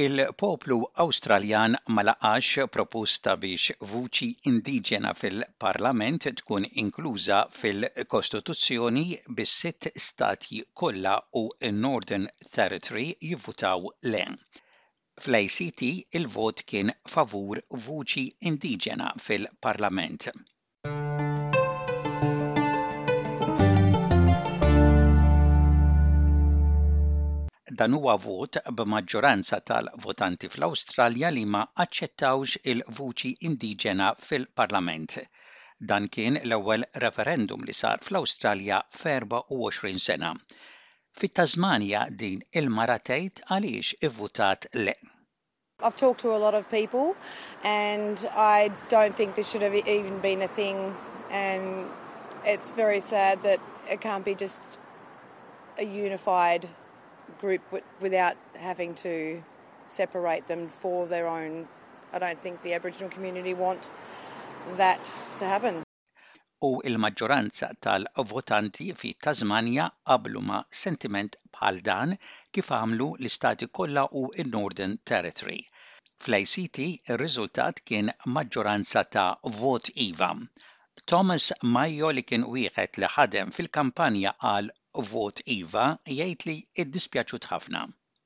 Il-poplu Awstraljan ma laqax proposta biex vuċi indiġena fil-Parlament tkun inkluża fil-Kostituzzjoni bis sitt stati kollha u Northern Territory jivvutaw le. Fl-ACT il-vot kien favur vuċi indiġena fil-Parlament. Dan huwa vot b'maġġoranza tal-votanti fl-Awstralja li ma aċċettawx il-vuċi indiġena fil-Parlament. Dan kien l-ewwel referendum li sar fl-Awstralja f'24 sena. Fit-Tasmania din il-mara tgħid għaliex ivvutat le. I've talked to a lot of people and I don't think this should have even been a thing and it's very sad that it can't be just a unified group without having to separate them for their own. I don't think the Aboriginal community want that to happen. U il-maġġoranza tal-votanti fi Tasmania qablu ma' sentiment bħal dan kif għamlu l-istati kollha u il-Northern Territory. Fl-ICT ir-riżultat kien maġġoranza ta' vot IVA. Thomas Mayo li kien wieħed li ħadem fil-kampanja għal vot IVA jgħid li iddispjaċut.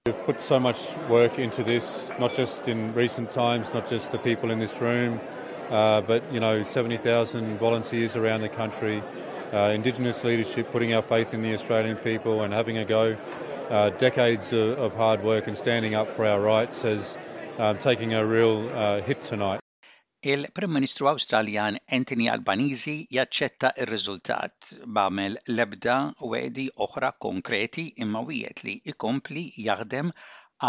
We've put so much work into this, not just in recent times, not just the people in this room, uh, but you know, 70,000 volunteers around the country, uh, Indigenous leadership, putting our faith in the Australian people and having a go. Uh, decades of, of, hard work and standing up for our rights as um, taking a real uh, hit tonight. Il-Prim Ministru Awstraljan Anthony Albanizi jaċċetta ir-riżultat b'għamel lebda wedi oħra konkreti imma wiet li ikompli jaħdem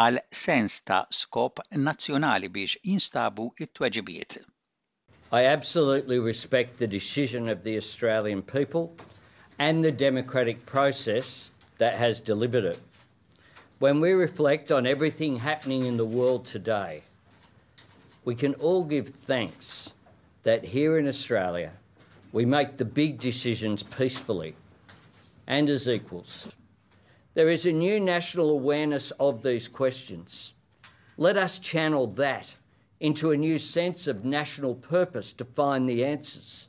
għal sens ta' skop nazzjonali biex jinstabu it-tweġibiet. I absolutely respect the decision of the Australian people and the democratic process that has delivered it. When we reflect on everything happening in the world today, we can all give thanks that here in Australia we make the big decisions peacefully and as equals. There is a new national awareness of these questions. Let us channel that into a new sense of national purpose to find the answers.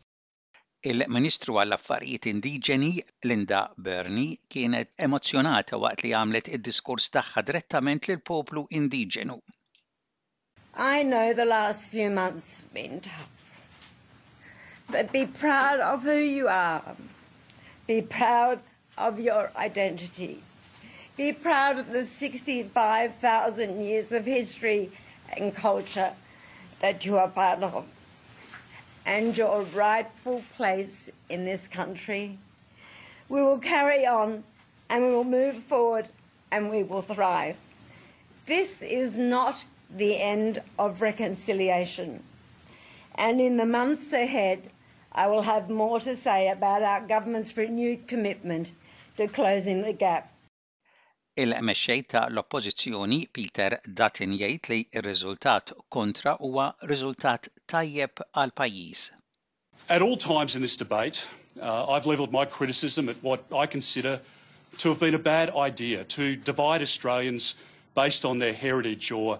Il-Ministru għall-Affarijiet Indiġeni Linda Burney kienet emozjonata waqt li għamlet id-diskors tagħha direttament lil poplu indiġenu. I know the last few months have been tough. But be proud of who you are. Be proud of your identity. Be proud of the 65,000 years of history and culture that you are part of and your rightful place in this country. We will carry on and we will move forward and we will thrive. This is not the end of reconciliation. And in the months ahead, I will have more to say about our government's renewed commitment to closing the gap. Il-mexxej ta' l-oppożizzjoni Peter Dutton jgħid li r-riżultat kontra huwa riżultat tajjeb għal pajjiż. At all times in this debate, uh, I've levelled my criticism at what I consider to have been a bad idea to divide Australians based on their heritage or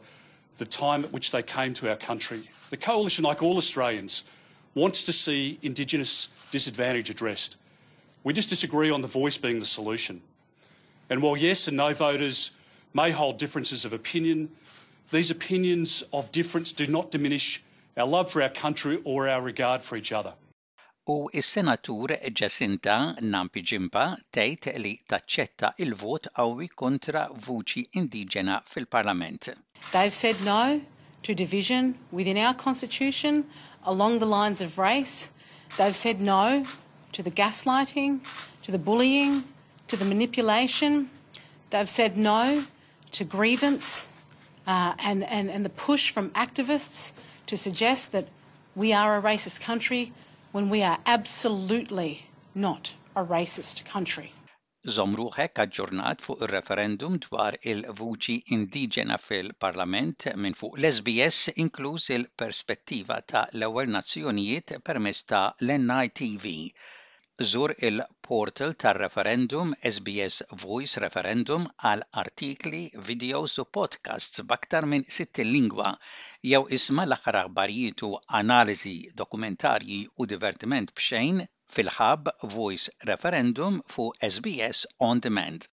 the time at which they came to our country. The Coalition, like all Australians, wants to see Indigenous disadvantage addressed. We just disagree on the voice being the solution. And while yes and no voters may hold differences of opinion, these opinions of difference do not diminish our love for our country or our regard for each other. U is-senatur Jacinta Nampijinpa tgħid li taċċetta il-vot qawwi kontra vuċi indiġena fil-Parlament. They've said no to division within our constitution along the lines of race. They've said no to the gaslighting, to the bullying, to the manipulation. They've said no to grievance uh, and, and, and the push from activists to suggest that we are a racist country when we are absolutely not a racist country. Zomruħek aġġornat fuq il-referendum dwar il-vuċi indiġena fil-Parlament minn fuq l-SBS inkluż il-perspettiva ta' l-ewwel nazzjonijiet permezz ta' l-NITV. Zur il-portal tar-referendum SBS Voice Referendum għal artikli, videos u podcasts b'aktar minn 60 lingwa jew isma' l-aħħar aħbarijiet u analiżi dokumentarji u divertiment b'xejn fil-ħab Voice Referendum fuq SBS On Demand.